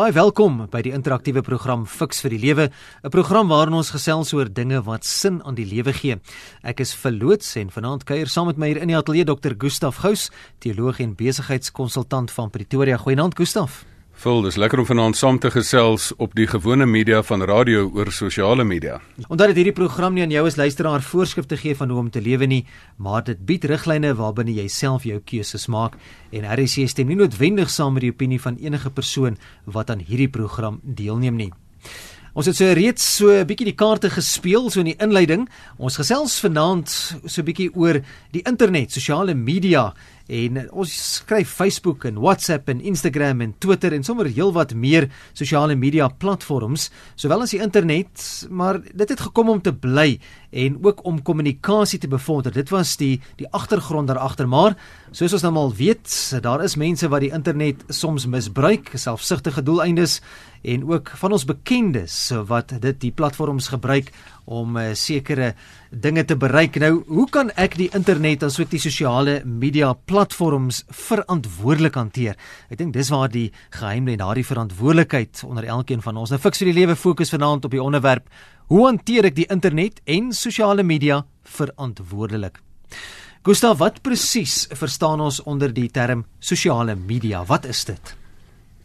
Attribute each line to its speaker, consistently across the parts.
Speaker 1: Baie welkom by die interaktiewe program Fix vir die Lewe, 'n program waarin ons gesels oor dinge wat sin aan die lewe gee. Ek is verloots en vanaand kuier saam met my hier in die ateljee Dr. Gustaf Gous, teoloog en besigheidskonsultant van Pretoria. Goeienaand Gustaf.
Speaker 2: Vol, dis lekker om vanaand saam te gesels op die gewone media van radio oor sosiale media.
Speaker 1: Omdat dit hierdie program nie aan jou as luisteraar voorskrifte gee van hoe om te lewe nie, maar dit bied riglyne waarbinne jy self jou keuses maak en RC stem nie noodwendig saam met die opinie van enige persoon wat aan hierdie program deelneem nie. Ons het so reeds so 'n bietjie die kaarte gespeel so in die inleiding. Ons gesels vanaand so 'n bietjie oor die internet, sosiale media en ons skryf Facebook en WhatsApp en Instagram en Twitter en sommer heelwat meer sosiale media platforms sowel as die internet maar dit het gekom om te bly en ook om kommunikasie te bevorder. Dit was die die agtergrond daar agter maar soos ons nou al weet daar is mense wat die internet soms misbruik selfsugtige doeleindes en ook van ons bekendes wat dit die platforms gebruik om uh, sekere dinge te bereik. Nou, hoe kan ek die internet asook die sosiale media platforms verantwoordelik hanteer? Ek dink dis waar die geheim lê, daardie verantwoordelikheid onder elkeen van ons. Nou fiks vir die lewe fokus vanaand op die onderwerp: Hoe hanteer ek die internet en sosiale media verantwoordelik? Gustav, wat presies verstaan ons onder die term sosiale media? Wat is dit?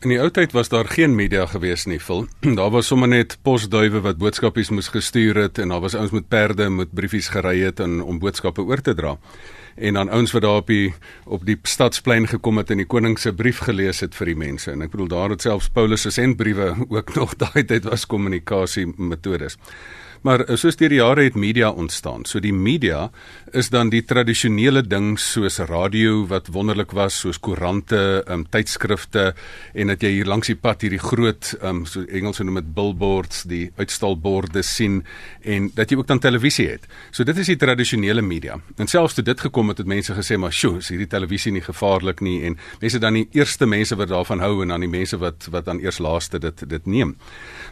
Speaker 2: In die ou tyd was daar geen media gewees nie, vol. daar was sommer net posduwe wat boodskapies moes gestuur het en daar was ouens met perde met briefies gery het en om boodskappe oor te dra. En dan ouens wat daar op die op die stadsplein gekom het en die koning se brief gelees het vir die mense. En ek bedoel daar het selfs Paulus se sendbriewe ook nog daai tyd was kommunikasie metodes. Maar eh, soos deur die jare het media ontstaan. So die media is dan die tradisionele ding soos radio wat wonderlik was, soos koerante, um, tydskrifte en dat jy hier langs die pad hierdie groot um, so Engels noem dit billboards, die uitstalborde sien en dat jy ook dan televisie het. So dit is die tradisionele media. En selfs toe dit gekom het, het mense gesê maar, "Sjoe, is hierdie televisie nie gevaarlik nie?" En mense dan die eerste mense wat daarvan hou en dan die mense wat wat dan eers laaste dit dit neem.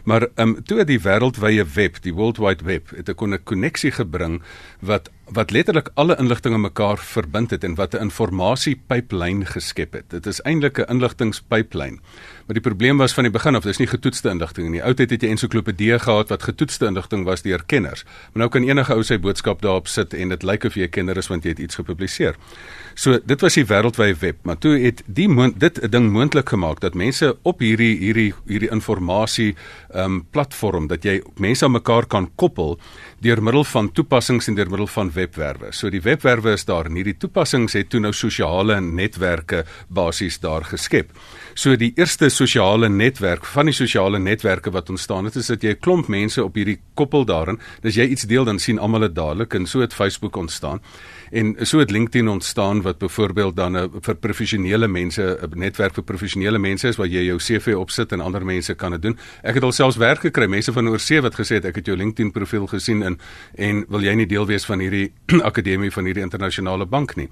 Speaker 2: Maar ehm um, toe die wêreldwye web, die World Wide Web, het 'n konneksie gebring wat wat letterlik alle inligting mekaar verbind het en wat 'n informasiepyplyn geskep het. Dit is eintlik 'n inligtingpyplyn. Maar die probleem was van die begin af, dis nie getoetste inligting nie. In die ou tyd het jy ensiklopedieë gehad wat getoetste inligting was deur kenners. Maar nou kan enige ou sy boodskap daarop sit en dit lyk of jy 'n kenner is want jy het iets gepubliseer. So dit was die wêreldwye web, maar toe het die dit 'n ding moontlik gemaak dat mense op hierdie hierdie hierdie informasie ehm um, platform dat jy mense aan mekaar kan koppel deur middel van toepassings en deur middel van webwerwe. So die webwerwe is daar en hierdie toepassings het toe nou sosiale netwerke basies daar geskep. So die eerste sosiale netwerk van die sosiale netwerke wat ontstaan het is dat jy 'n klomp mense op hierdie koppel daarin, dis jy iets deel dan sien almal dit dadelik en so het Facebook ontstaan. En so het LinkedIn ontstaan wat byvoorbeeld dan 'n vir professionele mense 'n netwerk vir professionele mense is waar jy jou CV opsit en ander mense kan dit doen. Ek het alselfs werk gekry, mense van oorsee wat gesê het ek het jou LinkedIn profiel gesien en en wil jy nie deel wees van hierdie akademie van hierdie internasionale bank nie.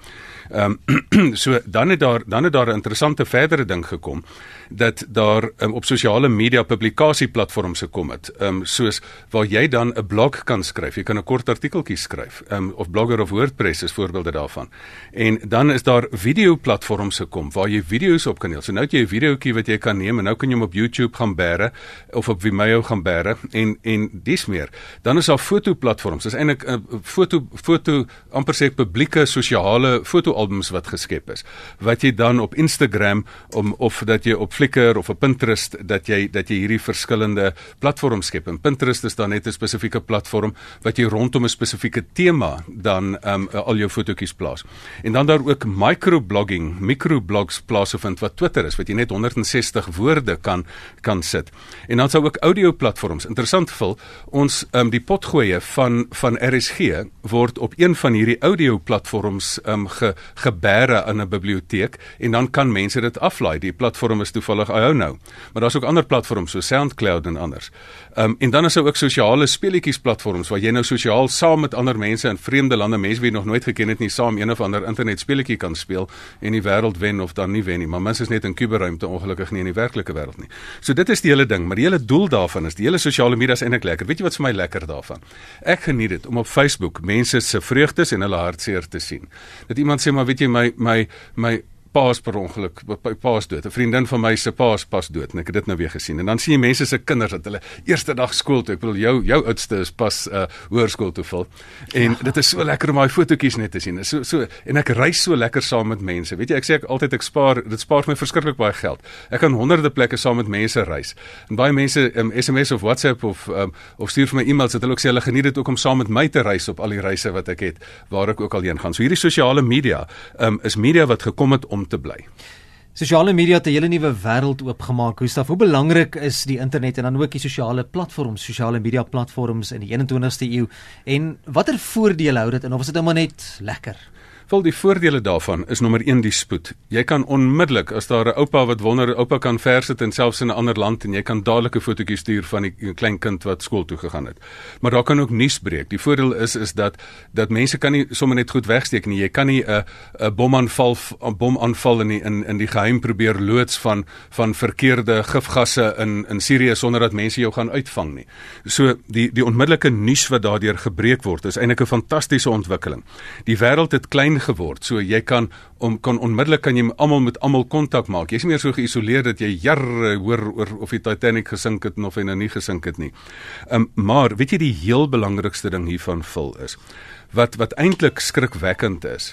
Speaker 2: Ehm um, so dan het daar dan het daar 'n interessante verdere ding gekom dat daar um, op sosiale media publikasieplatforms gekom het. Ehm um, soos waar jy dan 'n blog kan skryf. Jy kan 'n kort artikeltjie skryf. Ehm um, of Blogger of WordPress is voorbeelde daarvan. En dan is daar video platforms gekom waar jy video's op kan deel. So nou het jy 'n videoetjie wat jy kan neem en nou kan jy hom op YouTube gaan bære of op Vimeo gaan bære en en dis meer. Dan is daar foto platforms. Dis eintlik 'n foto foto amper sê publieke sosiale fotoalbums wat geskep is. Wat jy dan op Instagram om of dat jy op Flickr of op Pinterest dat jy dat jy hierdie verskillende platforms skep. En Pinterest is dan net 'n spesifieke platform wat jy rondom 'n spesifieke tema dan um, al jou fotootjies plaas. En dan daar ook microblogging, microblogs plaasvind wat Twitter is wat jy net 160 woorde kan kan sit. En dan sou ook audio platforms. Interessant vir ons um, die potgoeie van van RSG word op een van hierdie audio platforms um, ge, gebere in 'n biblioteek en dan kan mense dit aflaai. Die platform is toevallig iHou nou. Maar daar's ook ander platforms so SoundCloud en anders. Um, en dan is daar ook sosiale speletjies platforms waar jy nou sosiaal saam met ander mense in vreemde lande, mense wie jy nog nooit geken het nie, saam een of ander internet speletjie kan speel en die wêreld wen of dan nie wen nie. Maar mens is net in kuberruimte ongelukkig nie in die werklike wêreld nie. So dit is die hele ding, maar die hele doel daarvan is die hele sosiale media is eintlik lekker. Weet jy wat vir my lekker daarvan? Ek geniet dit om op Facebook mense se vreugdes en hulle hartseer te sien. Dat iemand sê maar weet jy my my my paas per ongeluk paas dood. 'n Vriendin van my se paas pas dood en ek het dit nou weer gesien. En dan sien jy mense se kinders dat hulle eerste dag skool toe. Ek bedoel jou jou oudste is pas uh hoërskool toe vol. En ja. dit is so lekker om daai fotootjies net te sien. So so en ek reis so lekker saam met mense. Weet jy, ek sê ek altyd ek spaar dit spaar my verskriklik baie geld. Ek kan honderde plekke saam met mense reis. En baie mense um, SMS of WhatsApp of um, of stuur vir my e-mails dat hulle ook sê hulle geniet dit ook om saam met my te reis op al die reise wat ek het waar ek ook al heen gaan. So hierdie sosiale media um, is media wat gekom het om te bly.
Speaker 1: Sosiale media het 'n hele nuwe wêreld oopgemaak. Gustaf, hoe belangrik is die internet en dan ook die sosiale platforms, sosiale media platforms in die 21ste eeu en watter voordele hou dit en of is dit net lekker?
Speaker 2: Wel die voordele daarvan is nommer 1 die spoed. Jy kan onmiddellik as daar 'n oupa wat wonder oupa kan ver sit en selfs in 'n ander land en jy kan dadelik 'n fotootjie stuur van die klein kind wat skool toe gegaan het. Maar daar kan ook nuus breek. Die voordeel is is dat dat mense kan nie sommer net goed wegsteek nie. Jy kan nie 'n 'n bomaanval 'n bomaanval in die, in in die geheim probeer loods van van verkeerde gifgasse in in Sirië sonder dat mense jou gaan uitvang nie. So die die onmiddellike nuus wat daardeur gebreek word is eintlik 'n fantastiese ontwikkeling. Die wêreld het klein geword. So jy kan om kan onmiddellik kan jy almal met almal kontak maak. Jy's nie meer so geïsoleer dat jy jare hoor oor of die Titanic gesink het of hy nou nie gesink het nie. Ehm um, maar weet jy die heel belangrikste ding hiervan vul is wat wat eintlik skrikwekkend is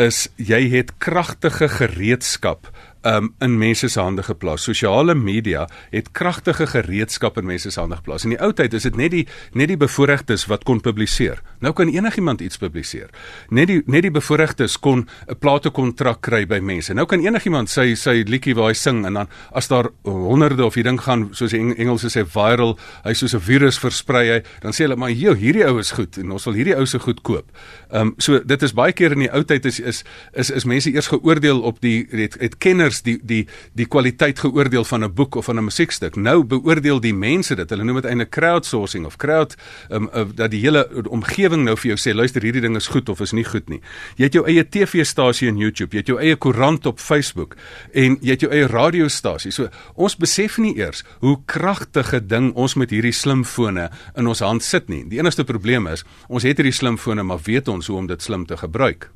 Speaker 2: is jy het kragtige gereedskap um, in mense se hande geplaas. Sosiale media het kragtige gereedskap in mense se hande geplaas. In die ou tyd is dit net die net die bevoorregtes wat kon publiseer. Nou kan enigiemand iets publiseer. Net die net die bevoorregtes kon 'n platekontrak kry by mense. Nou kan enigiemand sy sy liedjie waar hy sing en dan as daar honderde of die ding gaan soos die Engelse sê viral, hy soos 'n virus versprei hy, dan sê hulle maar joh, hierdie ou is goed en ons wil hierdie ou se goed koop. Ehm um, so dit is baie keer in die ou tyd is is is is mense eers geoordeel op die het, het kenners die die die kwaliteit geoordeel van 'n boek of van 'n musiekstuk. Nou beoordeel die mense dit. Hulle noem dit eintlik crowdsourcing of crowd um, uh, dat die hele omgewing nou vir jou sê luister hierdie ding is goed of is nie goed nie. Jy het jou eie TV-stasie in YouTube, jy het jou eie koerant op Facebook en jy het jou eie radiostasie. So ons besef nie eers hoe kragtige ding ons met hierdie slimfone in ons hand sit nie. Die enigste probleem is ons het hierdie slimfone maar weet ons hoe om dit slim te gebruik.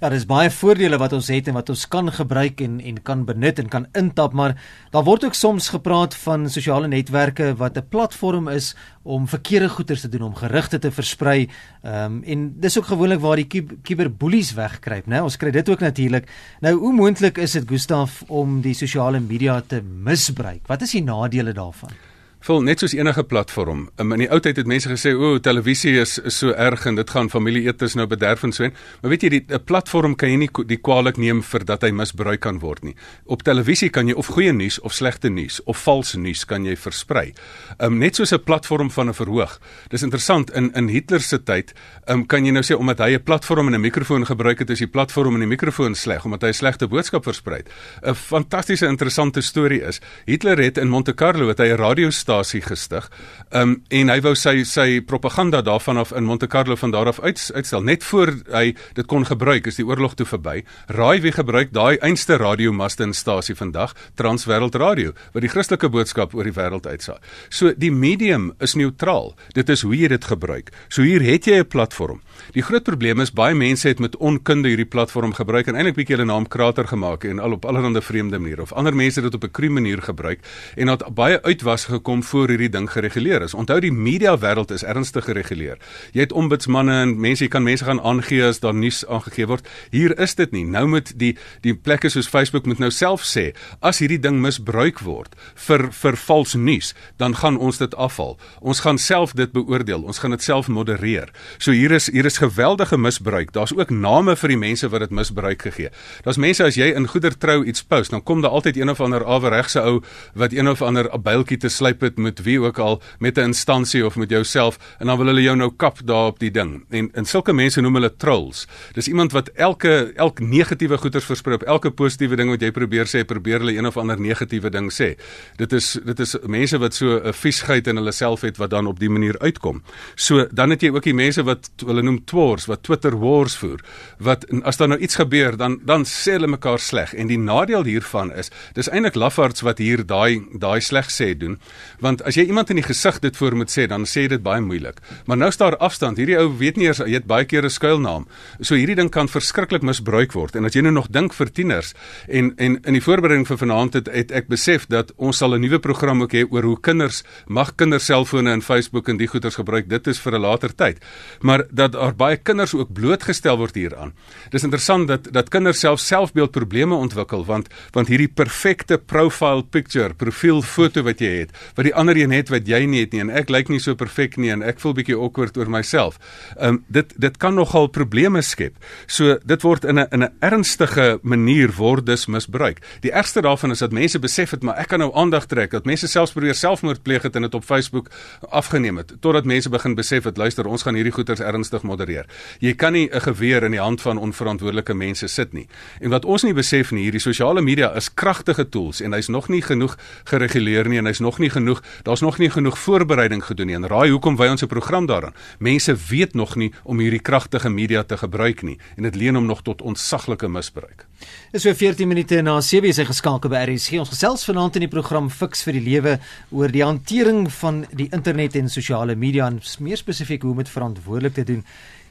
Speaker 1: Ja, daar is baie voordele wat ons het en wat ons kan gebruik en en kan benut en kan intap, maar daar word ook soms gepraat van sosiale netwerke wat 'n platform is om verkeerde goeders te doen, om gerugte te versprei. Ehm um, en dis ook gewoonlik waar die kiberboelies wegkruip, né? Ons kry dit ook natuurlik. Nou, hoe moontlik is dit Gustaf om die sosiale media te misbruik? Wat is die nadele daarvan?
Speaker 2: Vol net soos enige platform. Um, in die ou tyd het mense gesê, "O, televisie is, is so erg en dit gaan familieetes nou bederf en so en." Maar weet jy, die 'n platform kan jy nie die kwaliek neem vir dat hy misbruik kan word nie. Op televisie kan jy of goeie nuus of slegte nuus of valse nuus kan jy versprei. Um net soos 'n platform van 'n verhoog. Dis interessant in in Hitler se tyd, um kan jy nou sê omdat hy 'n platform en 'n mikrofoon gebruik het, is die platform en die mikrofoon sleg omdat hy 'n slegte boodskap versprei het. 'n Fantastiese interessante storie is, Hitler het in Monte Carlo het hy 'n radio radiostasie gestig. Um en hy wou sy sy propaganda daarvan af in Monte Carlo van daar af uit, uitstel net voor hy dit kon gebruik is die oorlog toe verby. Raai wie gebruik daai einste radiomaste en stasie vandag? Transwêreld Radio wat die Christelike boodskap oor die wêreld uitsaai. So die medium is neutraal. Dit is hoe jy dit gebruik. So hier het jy 'n platform. Die groot probleem is baie mense het met onkunde hierdie platform gebruik en eintlik bietjie hulle naam krater gemaak en al op allerlei vreemde maniere of ander mense dit op 'n kru manier gebruik en dat baie uitwas gekom om voor hierdie ding gereguleer is. Onthou die media wêreld is ernstig gereguleer. Jy het ombudsmanne en mense, jy kan mense gaan aangee as daar nuus aangegee word. Hier is dit nie. Nou moet die die plekke soos Facebook moet nou self sê as hierdie ding misbruik word vir vir vals nuus, dan gaan ons dit afhaal. Ons gaan self dit beoordeel. Ons gaan dit self modereer. So hier is hier is geweldige misbruik. Daar's ook name vir die mense wat dit misbruik gegee. Daar's mense as jy in goeder trou iets post, dan kom daar altyd een of ander aweregse ou wat een of ander abyltjie te slyp het met wie ook al met 'n instansie of met jouself en dan wil hulle jou nou kap daar op die ding. En en sulke mense noem hulle trolls. Dis iemand wat elke elk negatiewe goeters versprei op elke positiewe ding wat jy probeer sê, probeer hulle een of ander negatiewe ding sê. Dit is dit is mense wat so 'n viesheid in hulle self het wat dan op die manier uitkom. So dan het jy ook die mense wat hulle noem twors wat Twitter wars voer. Wat as daar nou iets gebeur, dan dan sê hulle mekaar sleg en die nadeel hiervan is dis eintlik lafards wat hier daai daai sleg sê doen Want as jy iemand in die gesig dit voor moet sê, dan sê dit baie moeilik. Maar nou is daar afstand. Hierdie ou weet nie eers hy het baie keer 'n skuilnaam. So hierdie ding kan verskriklik misbruik word. En as jy nou nog dink vir tieners en en in die voorbereiding vir vanaand het, het ek besef dat ons sal 'n nuwe program ook hê oor hoe kinders mag kinders selfone en Facebook en die goeders gebruik. Dit is vir 'n later tyd. Maar dat daar baie kinders ook blootgestel word hieraan. Dis interessant dat dat kinders self selfbeeldprobleme ontwikkel want want hierdie perfekte profile picture, profielfoto wat jy het, wat die ander een het wat jy nie het nie en ek lyk nie so perfek nie en ek voel bietjie awkward oor myself. Ehm um, dit dit kan nogal probleme skep. So dit word in 'n in 'n ernstige manier word dus misbruik. Die ergste daarvan is dat mense besef het maar ek kan nou aandag trek dat mense selfs probeer selfmoord pleeg het en dit op Facebook afgeneem het totdat mense begin besef het luister ons gaan hierdie goeters ernstig modereer. Jy kan nie 'n geweer in die hand van onverantwoordelike mense sit nie. En wat ons nie besef nie, hierdie sosiale media is kragtige tools en hy's nog nie genoeg gereguleer nie en hy's nog nie genoeg, daar's nog nie genoeg voorbereiding gedoen nie. En raai hoekom wy ons 'n program daaraan? Mense weet nog nie om hierdie kragtige media te gebruik nie en dit leen hom nog tot ontsaglike misbruik.
Speaker 1: Dis so 14 minute na 7:00 is hy geskakel by RSG. Ons gesels vanaand in die program Fix vir die Lewe oor die hantering van die internet en sosiale media en meer spesifiek hoe om dit verantwoordelik te doen.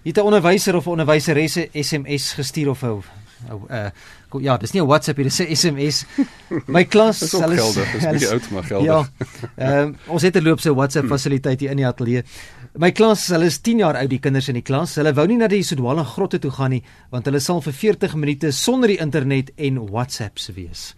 Speaker 1: Het 'n onderwyser of 'n onderwyseresse SMS gestuur of 'n uh, ja, dis nie 'n WhatsApp hier, dis 'n SMS. My klas,
Speaker 2: hulle is geldig, dis baie oud maar geldig. Ja.
Speaker 1: Ehm uh, ons het 'n loopse WhatsApp fasiliteit hier in die ateljee. My klas, hulle is 10 jaar oud, die kinders in die klas. Hulle wou nie na die Sodwala grotte toe gaan nie, want hulle sal vir 40 minute sonder die internet en WhatsApps wees.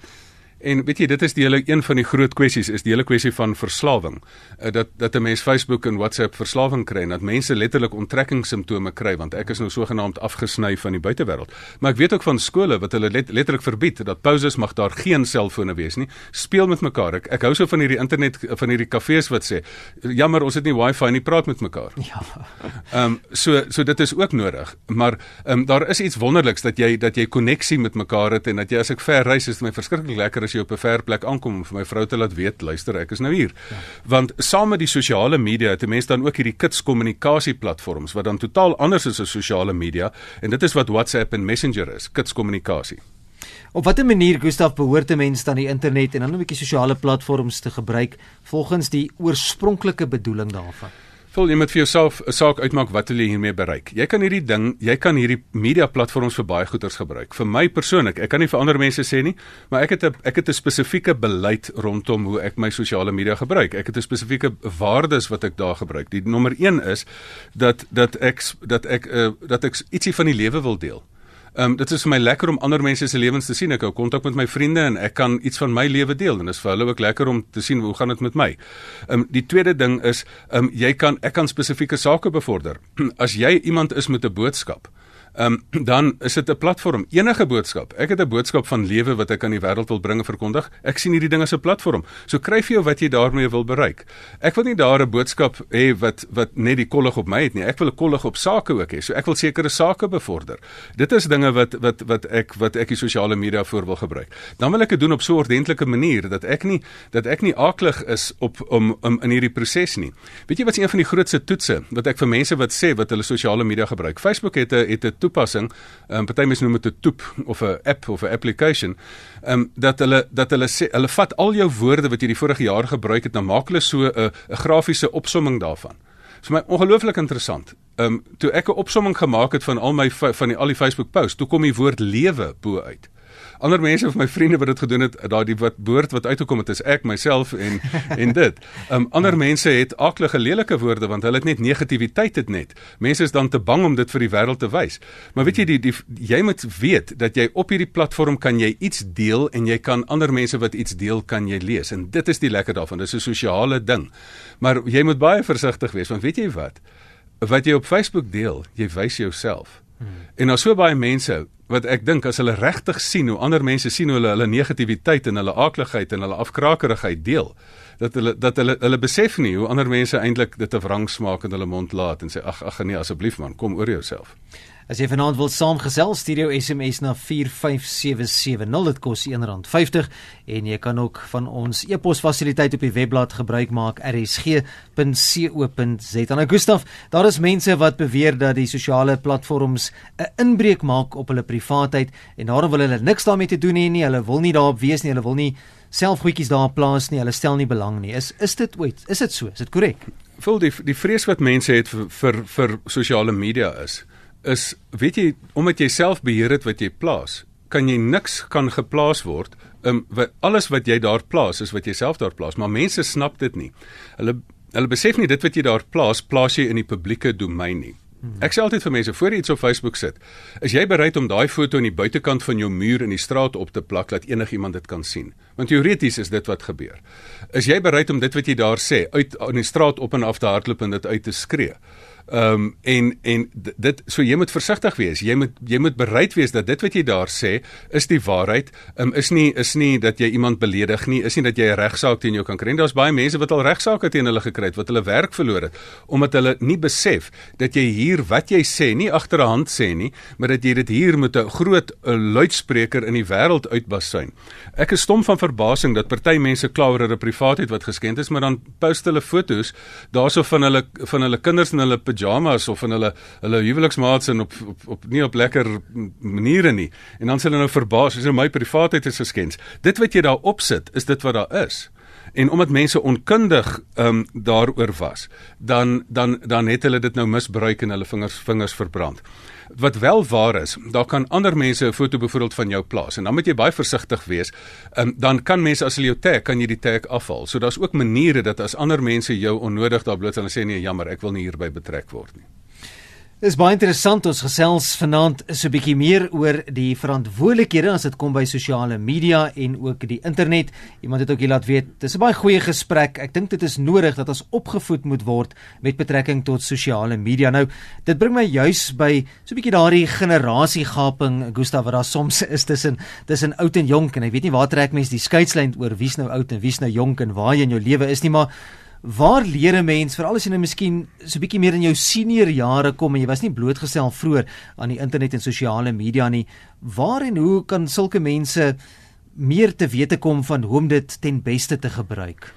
Speaker 2: En weet jy, dit is die hele een van die groot kwessies is die hele kwessie van verslawing. Uh, dat dat 'n mens Facebook en WhatsApp verslawing kry en dat mense letterlik onttrekkingssimptome kry want ek is nou sogenaamd afgesny van die buitewêreld. Maar ek weet ook van skole wat hulle let, letterlik verbied dat pauses mag daar geen selfone wees nie. Speel met mekaar. Ek, ek hou so van hierdie internet van hierdie kafees wat sê jammer ons het nie wifi nie, praat met mekaar. Ja. Ehm um, so so dit is ook nodig. Maar ehm um, daar is iets wonderliks dat jy dat jy koneksie met mekaar het en dat jy as ek ver reis is dit my verskriklik lekker as jy op 'n ver plek aankom om vir my vrou te laat weet, luister, ek is nou hier. Ja. Want saam met die sosiale media het mense dan ook hierdie kits kommunikasie platforms wat dan totaal anders is as sosiale media en dit is wat WhatsApp en Messenger is, kits kommunikasie.
Speaker 1: Op watter manier Gustaf behoort 'n mens dan die internet en dan 'n bietjie sosiale platforms te gebruik volgens die oorspronklike bedoeling daarvan?
Speaker 2: Vul jy met vir jouself 'n saak uitmaak wat jy hiermee bereik. Jy kan hierdie ding, jy kan hierdie media platforms vir baie goeders gebruik. Vir my persoonlik, ek kan nie vir ander mense sê nie, maar ek het 'n ek het 'n spesifieke beleid rondom hoe ek my sosiale media gebruik. Ek het 'n spesifieke waardes wat ek daar gebruik. Die nommer 1 is dat dat ek dat ek uh, dat ek ietsie van die lewe wil deel. Ehm um, dit is vir my lekker om ander mense se lewens te sien. Ek hou kontak met my vriende en ek kan iets van my lewe deel en dit is vir hulle ook lekker om te sien hoe gaan dit met my. Ehm um, die tweede ding is ehm um, jy kan ek kan spesifieke sake bevorder. As jy iemand is met 'n boodskap, Ehm um, dan is dit 'n platform, enige boodskap. Ek het 'n boodskap van lewe wat ek aan die wêreld wil bring en verkondig. Ek sien hierdie ding as 'n platform. So kry vir jou wat jy daarmee wil bereik. Ek wil nie daar 'n boodskap hê wat wat net die kollig op my het nie. Ek wil 'n kollig op sake ook hê. So ek wil sekere sake bevorder. Dit is dinge wat wat wat ek wat ek die sosiale media voor wil gebruik. Dan wil ek dit doen op so 'n ordentlike manier dat ek nie dat ek nie aaklig is op om, om in hierdie proses nie. Weet jy wat is een van die grootste toetse wat ek vir mense wat sê wat hulle sosiale media gebruik? Facebook het 'n het 'n toepassing, ehm um, party mense noem dit 'n toep of 'n app of 'n application, ehm um, dat hulle dat hulle sê hulle vat al jou woorde wat jy die vorige jaar gebruik het, dan maak hulle so 'n 'n grafiese opsomming daarvan. Dit is my ongelooflik interessant. Ehm um, toe ek 'n opsomming gemaak het van al my van die al die Facebook posts, toe kom die woord lewe bo uit ander mense of my vriende wat dit gedoen het, daai wat woord wat uitgekom het is ek myself en en dit. Um ander mense het aklige lelike woorde want hulle het net negativiteit het net. Mense is dan te bang om dit vir die wêreld te wys. Maar weet jy die, die jy moet weet dat jy op hierdie platform kan jy iets deel en jy kan ander mense wat iets deel kan jy lees en dit is die lekker daarvan. Dis 'n sosiale ding. Maar jy moet baie versigtig wees want weet jy wat? Wat jy op Facebook deel, jy wys jouself. Hmm. En daar's so baie mense wat ek dink as hulle regtig sien hoe ander mense sien hoe hulle hulle negativiteit en hulle aakligheid en hulle afkrakerigheid deel dat hulle dat hulle hulle besef nie hoe ander mense eintlik dit 'n wrang smaak in hulle mond laat en sê ag ag nee asseblief man kom oor jouself
Speaker 1: As jy vanaand wil saamgesels, stuur jou SMS na 45770. Dit kos R1.50 en jy kan ook van ons e-pos fasiliteit op die webblad gebruik maak rsg.co.za. Nou Gustaf, daar is mense wat beweer dat die sosiale platforms 'n inbreuk maak op hulle privaatheid en daarom wil hulle niks daarmee te doen hê nie. Hulle wil nie daarop wees nie. Hulle wil nie self goedjies daar plaas nie. Hulle stel nie belang nie. Is is dit ooit? Is dit so? Is dit korrek?
Speaker 2: Vol die die vrees wat mense het vir vir, vir sosiale media is is weet jy omdat jy self beheer het wat jy plaas, kan jy niks kan geplaas word. Um wat alles wat jy daar plaas is wat jy self daar plaas, maar mense snap dit nie. Hulle hulle besef nie dit wat jy daar plaas, plaas jy in die publieke domein nie. Hmm. Ek sê altyd vir mense voor jy iets op Facebook sit, is jy bereid om daai foto aan die buitekant van jou muur in die straat op te plak dat enigiemand dit kan sien? Want teoreties is dit wat gebeur. Is jy bereid om dit wat jy daar sê uit in die straat op en af te hardloop en dit uit te skree? Ehm um, en en dit so jy moet versigtig wees. Jy moet jy moet bereid wees dat dit wat jy daar sê is die waarheid. Ehm um, is nie is nie dat jy iemand beledig nie, is nie dat jy 'n regsaak teen jou kan kry. Daar's baie mense wat al regsaake teen hulle gekry het wat hulle werk verloor het omdat hulle nie besef dat jy hier wat jy sê nie agterhand sê nie, maar dat jy dit hier met 'n groot 'n luidspreker in die wêreld uitbasuin. Ek is stom van verbasing dat party mense kla oor hulle privaatheid wat geskend is, maar dan post hulle foto's daarso van hulle van hulle kinders en hulle pyjamas of in hulle hulle huweliksmaats en op, op op nie op lekker maniere nie. En dan sê hulle nou verbaas, as my privaatheid is geskend. Dit wat jy daar opsit, is dit wat daar is. En omdat mense onkundig ehm um, daaroor was, dan dan dan het hulle dit nou misbruik en hulle vingers vingers verbrand. Wat wel waar is, daar kan ander mense 'n foto byvoorbeeld van jou plaas en dan moet jy baie versigtig wees. Ehm dan kan mense as hulle jou tag, kan jy die tag afhaal. So daar's ook maniere dat as ander mense jou onnodig daar blootstel en sê nee, jammer, ek wil nie hierby betrek word nie.
Speaker 1: Dis baie interessant ons gesels vanaand so 'n bietjie meer oor die verantwoordelikhede as dit kom by sosiale media en ook die internet. Iemand het ook hier laat weet, dis 'n baie goeie gesprek. Ek dink dit is nodig dat ons opgevoed moet word met betrekking tot sosiale media. Nou, dit bring my juis by so 'n bietjie daardie generasiegaping, Gustav, wat daar soms is tussen tussen oud en jonk en ek weet nie waar trek mense die skeidslyn oor wie's nou oud en wie's nou jonk en waar jy in jou lewe is nie, maar Waar leer 'n mens veral as jy nou miskien so 'n bietjie meer in jou senior jare kom en jy was nie blootgestel vroeër aan die internet en sosiale media nie, waar en hoe kan sulke mense meer te wete kom van hoe om dit ten beste te gebruik?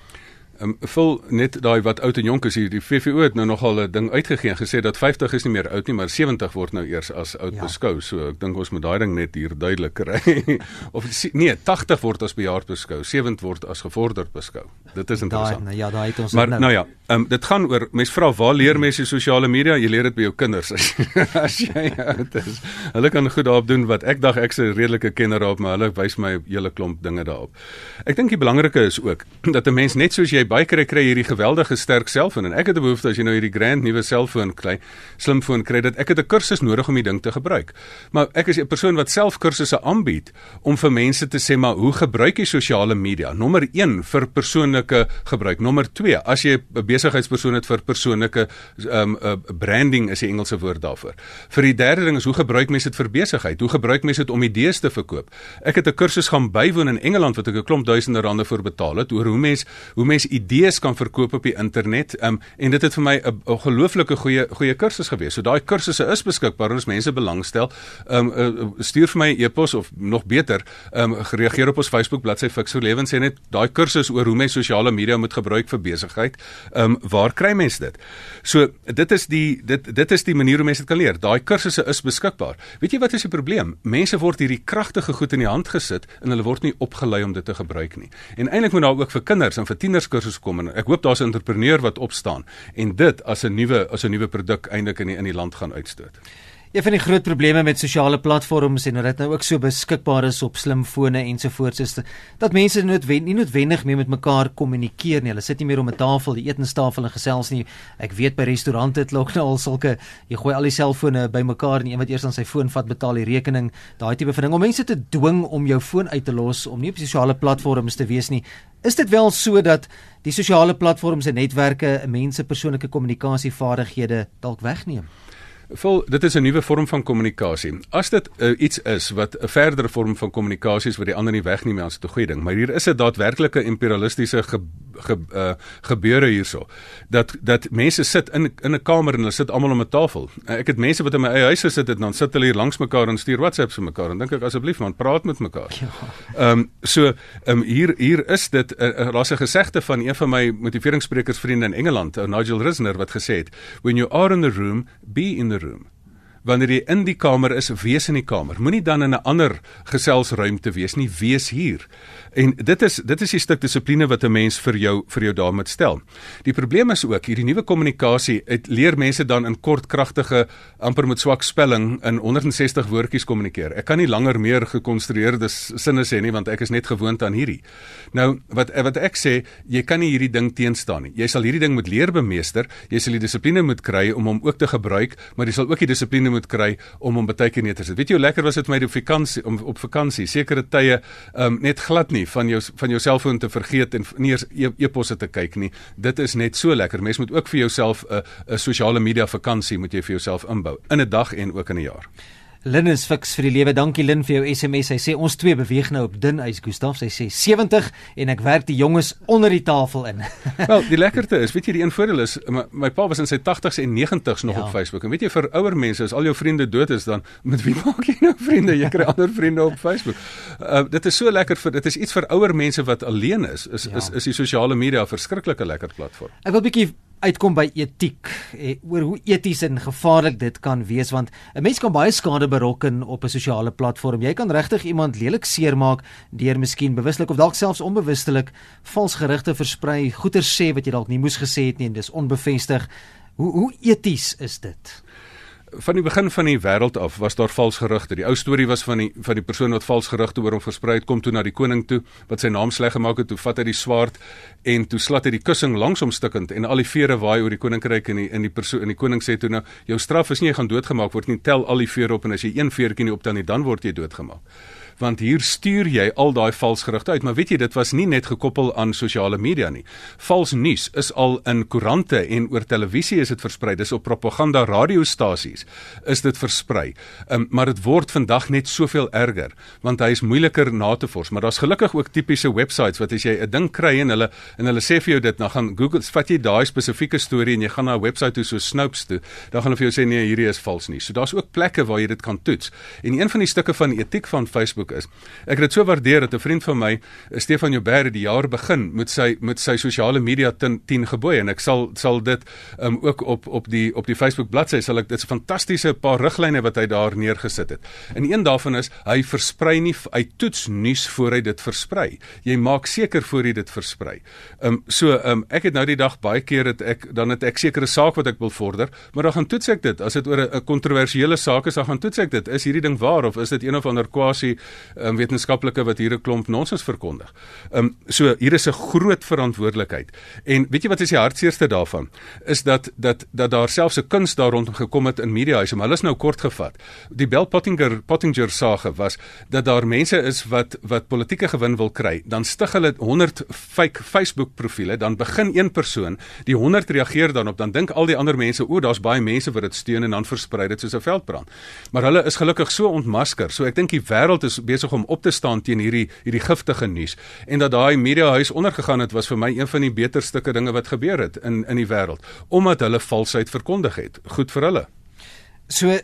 Speaker 2: Ehm um, vul net daai wat oud en jonk is hier. Die VVO het nou nogal 'n ding uitgegee en gesê dat 50 is nie meer oud nie, maar 70 word nou eers as oud ja. beskou. So ek dink ons moet daai ding net hier duidelik kry. of nee, 80 word as bejaard beskou, 70 word as gevorderd beskou. Dit is interessant.
Speaker 1: Daai nou ja, daai het ons
Speaker 2: maar, nou. Maar nou ja, ehm um, dit gaan oor mense vra waar leer mense sosiale media? Jy leer dit by jou kinders as, as jy oud is. Hulle kan goed daarop doen wat ek dag ek's 'n redelike kenner op, maar hulle wys my 'n hele klomp dinge daarop. Ek dink die belangrike is ook dat 'n mens net soos jy baie kry kry hierdie geweldige sterk selfoon en ek het 'n behoefte as jy nou hierdie grand nuwe selfoon kry, slimfoon kry dat ek het 'n kursus nodig om die ding te gebruik. Maar ek is 'n persoon wat self kursusse aanbied om vir mense te sê maar hoe gebruik jy sosiale media? Nommer 1 vir persoonlike gebruik. Nommer 2 as jy 'n besigheidspersoon het vir persoonlike um uh, branding is die Engelse woord daarvoor. Vir die derde ding is hoe gebruik mense dit vir besigheid? Hoe gebruik mense dit om idees te verkoop? Ek het 'n kursus gaan bywoon in Engeland wat ek 'n klomp duisende rande vir betaal het oor hoe mense hoe mense idees kan verkoop op die internet. Um en dit het vir my 'n ongelooflike goeie goeie kursus gewees. So daai kursusse is beskikbaar en as mense belangstel, um uh, stuur vir my 'n e-pos of nog beter, um reageer op ons Facebook bladsy Fixo Lewens sê net daai kursus oor hoe mense sosiale media moet gebruik vir besigheid. Um waar kry mense dit? So dit is die dit dit is die manier hoe mense dit kan leer. Daai kursusse is beskikbaar. Weet jy wat is die probleem? Mense word hierdie kragtige goed in die hand gesit en hulle word nie opgelei om dit te gebruik nie. En eintlik moet daar ook vir kinders en vir tieners kursusse kom en ek hoop daar's 'n entrepreneur wat opstaan en dit as 'n nuwe as 'n nuwe produk eintlik in die, in die land gaan uitstoot.
Speaker 1: Een van die groot probleme met sosiale platforms en dat dit nou ook so beskikbaar is op slimfone ensovoorts is dat mense noodwendig nie noodwendig meer met mekaar kommunikeer nie. Hulle sit nie meer om 'n tafel, die etenstafel en gesels nie. Ek weet by restaurante het hulle nou al sulke jy gooi al die selfone bymekaar en een wat eers aan sy foon vat betaal die rekening, daai tipe van ding om mense te dwing om jou foon uit te los om nie op sosiale platforms te wees nie. Is dit wel so dat die sosiale platforms en netwerke mense persoonlike kommunikasievaardighede dalk wegneem?
Speaker 2: Vol dit is 'n nuwe vorm van kommunikasie. As dit uh, iets is wat 'n verdere vorm van kommunikasie is wat die ander nie wegneem as 'n goeie ding, maar hier is 'n daadwerklike imperialistiese ge, ge, uh, gebeure hierso. Dat dat mense sit in in 'n kamer en hulle sit almal om 'n tafel. Uh, ek het mense wat in my eie huis gesit het en dan sit hulle hier langs mekaar en stuur WhatsApps vir mekaar en dink ek asseblief man, praat met mekaar. Ja. Ehm ja. um, so ehm um, hier hier is dit 'n uh, uh, 'n gesegde van een van my motiveringssprekers vriende in Engeland, uh, Nigel Risner wat gesê het, when you are in the room, be in the room. Wanneer jy in die kamer is, wees in die kamer. Moenie dan in 'n ander geselsruimte wees nie, wees hier. En dit is dit is die stuk dissipline wat 'n mens vir jou vir jou daar moet stel. Die probleem is ook hierdie nuwe kommunikasie, dit leer mense dan in kort kragtige amper met swak spelling in 160 woordjies kommunikeer. Ek kan nie langer meer gekonstrueerde sinne sê nie want ek is net gewoond aan hierdie. Nou wat wat ek sê, jy kan nie hierdie ding teenstaan nie. Jy sal hierdie ding moet leer bemeester. Jy sal die dissipline moet kry om hom ook te gebruik, maar jy sal ook die dissipline moet kry om hom baie keer neer te sit. Weet jy hoe lekker was dit my op vakansie om op vakansie sekere tye um, net glad nie van jou van jou selfoon te vergeet en nie eers e-posse te kyk nie. Dit is net so lekker. Mens moet ook vir jouself 'n 'n sosiale media vakansie moet jy vir jouself inbou in 'n dag en ook in 'n jaar.
Speaker 1: Lin is fiks vir die lewe. Dankie Lin vir jou SMS. Sy sê ons twee beweeg nou op dun ys, Gustaf. Sy sê 70 en ek werk die jonges onder die tafel in.
Speaker 2: Wel, die lekkerte is, weet jy, die een voordeel is my, my pa was in sy 80s en 90s nog ja. op Facebook. En weet jy vir ouer mense, as al jou vriende dood is, dan met wie maak jy nou vriende? Jy kry ander vriende op Facebook. Uh, dit is so lekker vir dit is iets vir ouer mense wat alleen is. Is ja. is, is die sosiale media 'n verskriklike lekker platform.
Speaker 1: Ek wil 'n bietjie uitkom by etiek eh, oor hoe eties en gevaarlik dit kan wees want 'n mens kan baie skade berokken op 'n sosiale platform. Jy kan regtig iemand lelik seermaak deur miskien bewuslik of dalk selfs onbewustelik vals gerugte versprei, goeie sê wat jy dalk nie moes gesê het nie en dis onbevestig. Hoe hoe eties is dit?
Speaker 2: Van die begin van die wêreld af was daar vals gerugte. Die ou storie was van die van die persoon wat vals gerugte oor hom versprei het, kom toe na die koning toe wat sy naam sleg gemaak het, toe vat hy die swaard en toe slat hy die kussing langs hom stikkend en al die vere waai oor die koninkryk en die in die persoon in die koning sê toe nou jou straf is nie jy gaan doodgemaak word nie, tel al die vere op en as jy een veertjie nie optel nie, dan word jy doodgemaak want hier stuur jy al daai vals gerugte uit maar weet jy dit was nie net gekoppel aan sosiale media nie. Vals nuus is al in koerante en oor televisie is dit versprei. Dis op propaganda radiostasies is dit versprei. Um, maar dit word vandag net soveel erger want hy is moeiliker na te vors maar daar's gelukkig ook tipiese websites wat as jy 'n ding kry en hulle en hulle sê vir jou dit dan gaan Google vat jy daai spesifieke storie en jy gaan na 'n webwerf toe so Snopes toe dan gaan hulle vir jou sê nee hierdie is vals nie. So daar's ook plekke waar jy dit kan toets. En een van die stukke van etiek van Facebook Facebook is. Ek het dit so waardeer dat 'n vriend van my, Stefan Joubert, die jaar begin met sy met sy sosiale media 10 gebooie en ek sal sal dit um, ook op op die op die Facebook bladsy sal ek dit's 'n fantastiese paar riglyne wat hy daar neergesit het. En een daarvan is hy versprei nie hy toets nuus voor hy dit versprei. Jy maak seker voor jy dit versprei. Ehm um, so ehm um, ek het nou die dag baie keer het ek dan het ek sekere saak wat ek wil vorder, maar dan gaan toets ek dit. As dit oor 'n kontroversiële saak is, dan gaan toets ek dit. Is hierdie ding waar of is dit een of ander quasi um, wetenskaplike wat hier 'n klomp nonsens verkondig. Ehm um, so hier is 'n groot verantwoordelikheid. En weet jy wat is die hartseerste daarvan? Is dat dat dat daar selfs 'n kuns daar rondom gekom het in mediahuise, maar hulle is nou kort gevat. Die Bell Pottinger Pottinger saga was dat daar mense is wat wat politieke gewin wil kry, dan stig hulle 100 fake Facebook profile, dan begin een persoon, die 100 reageer dan op, dan dink al die ander mense, o, daar's baie mense wat dit steun en dan versprei dit soos 'n veldbrand. Maar hulle is gelukkig so ontmasker. So ek dink die wêreld is besig om op te staan teen hierdie hierdie giftige nuus en dat daai mediahuis ondergegaan het was vir my een van die beter stukke dinge wat gebeur het in in die wêreld omdat hulle valsheid verkondig het. Goed vir hulle.
Speaker 1: So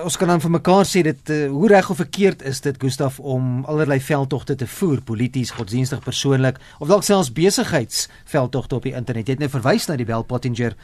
Speaker 1: ons kan dan vir mekaar sê dit uh, hoe reg of verkeerd is dit Gustaf om allerlei veldtogte te voer polities, godsdienstig, persoonlik of dalk selfs besigheidsveldtogte op die internet. Jy het nou verwys na die Bell Pottinger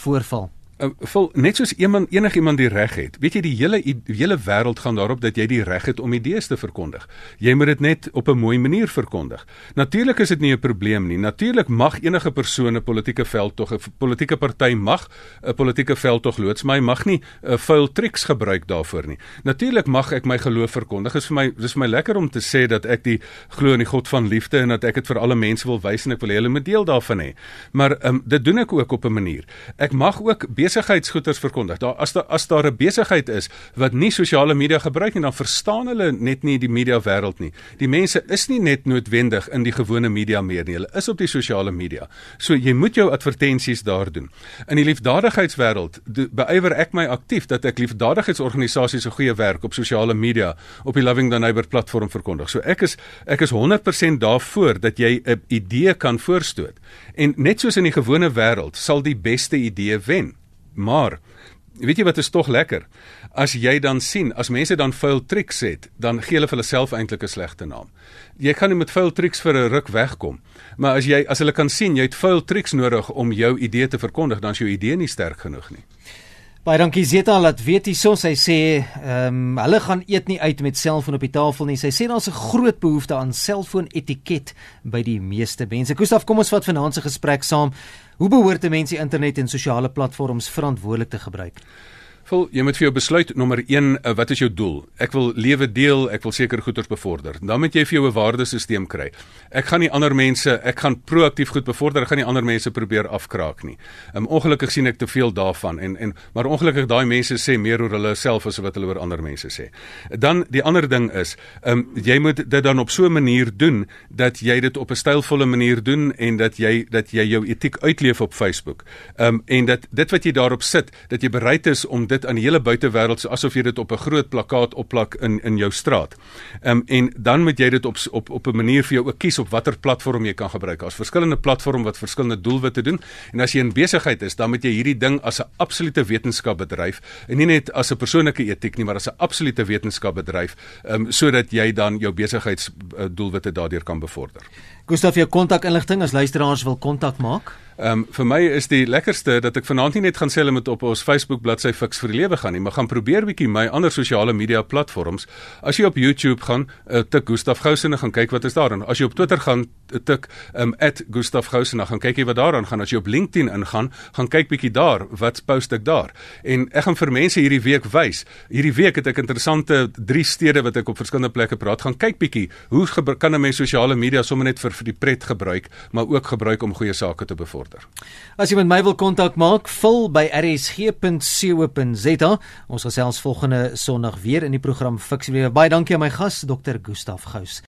Speaker 1: voorval.
Speaker 2: Uh, vol net soos iemand enigiemand die reg het. Weet jy die hele die hele wêreld gaan daarop dat jy die reg het om idees te verkondig. Jy moet dit net op 'n mooi manier verkondig. Natuurlik is dit nie 'n probleem nie. Natuurlik mag enige persoon 'n politieke veld tog 'n politieke party mag 'n politieke veld tog loods, maar hy mag nie 'n uh, vuil triks gebruik daarvoor nie. Natuurlik mag ek my geloof verkondig. Dit is vir my dis vir my lekker om te sê dat ek die glo in die God van liefde en dat ek dit vir alle mense wil wys en ek wil hê hulle moet deel daarvan hê. Maar um, dit doen ek ook op 'n manier. Ek mag ook besigheidsgoeders verkondig. Daar as daar as daar 'n besigheid is wat nie sosiale media gebruik nie, dan verstaan hulle net nie die media wêreld nie. Die mense is nie net noodwendig in die gewone media meer nie. Hulle is op die sosiale media. So jy moet jou advertensies daar doen. In die liefdadigheidswêreld beywer ek my aktief dat ek liefdadigheidsorganisasies se goeie werk op sosiale media op die Loving the Neighbor platform verkondig. So ek is ek is 100% daarvoor dat jy 'n idee kan voorstoot. En net soos in die gewone wêreld sal die beste idee wen. Maar weet jy wat is tog lekker? As jy dan sien, as mense dan vuil tricks het, dan gee hulle vir hulle self eintlik 'n slegte naam. Jy kan nie met vuil tricks vir 'n ruk wegkom. Maar as jy as hulle kan sien jy het vuil tricks nodig om jou idee te verkondig, dan is jou idee nie sterk genoeg nie.
Speaker 1: Baie dankie Zeta laat weet hierso sy sê ehm um, hulle gaan eet nie uit met selfoon op die tafel nie. Sy sê daar's 'n groot behoefte aan selfoon etiket by die meeste mense. Gustaf, kom ons vat vanaand se gesprek saam. Hoe behoort mense internet en sosiale platforms verantwoordelik te gebruik?
Speaker 2: Vol, jy moet vir jou besluit nommer 1, uh, wat is jou doel? Ek wil lewe deel, ek wil seker goeders bevorder. Dan moet jy vir jou 'n waardesisteem kry. Ek gaan nie ander mense, ek gaan proaktief goed bevorder, ek gaan nie ander mense probeer afkraak nie. Um, ongelukkig sien ek te veel daarvan en en maar ongelukkig daai mense sê meer oor hulle self as wat hulle oor ander mense sê. Dan die ander ding is, um, jy moet dit dan op so 'n manier doen dat jy dit op 'n stylvolle manier doen en dat jy dat jy jou etiek uitleef op Facebook. Um, en dat dit wat jy daarop sit, dat jy bereid is om dit dit aan die hele buitewêreld so asof jy dit op 'n groot plakkaat opplak in in jou straat. Ehm um, en dan moet jy dit op op op 'n manier vir jou ook kies op watter platform jy kan gebruik. Daar's verskillende platforms wat verskillende doelwitte doen en as jy in besigheid is, dan moet jy hierdie ding as 'n absolute wetenskap bedryf en nie net as 'n persoonlike etiek nie, maar as 'n absolute wetenskap bedryf, ehm um, sodat jy dan jou besigheidsdoelwitte daardeur kan bevorder.
Speaker 1: Gustaf, jou kontakinligting as luisteraars wil kontak maak?
Speaker 2: Ehm um, vir my is die lekkerste dat ek vanaand nie net gaan sê hulle moet op ons Facebook bladsy fiks vir die lewe gaan nie, maar gaan probeer bietjie my ander sosiale media platforms. As jy op YouTube gaan, uh, tik Gustaf Gousen en gaan kyk wat is daar en as jy op Twitter gaan uh, tik ehm um, @gustafgousen gaan kyk jy wat daaraan gaan. As jy op LinkedIn ingaan, gaan kyk bietjie daar, wat post ek daar. En ek gaan vir mense hierdie week wys. Hierdie week het ek interessante drie stede wat ek op verskillende plekke praat. Gaan kyk bietjie hoe kan 'n mens sosiale media sommer net vir vir die pret gebruik, maar ook gebruik om goeie sake te bevorder.
Speaker 1: As jy met my wil kontak maak, vul by rsg.co.za. Ons gesels volgende Sondag weer in die program Fiksie. Baie dankie aan my gas Dr. Gustaf Gous.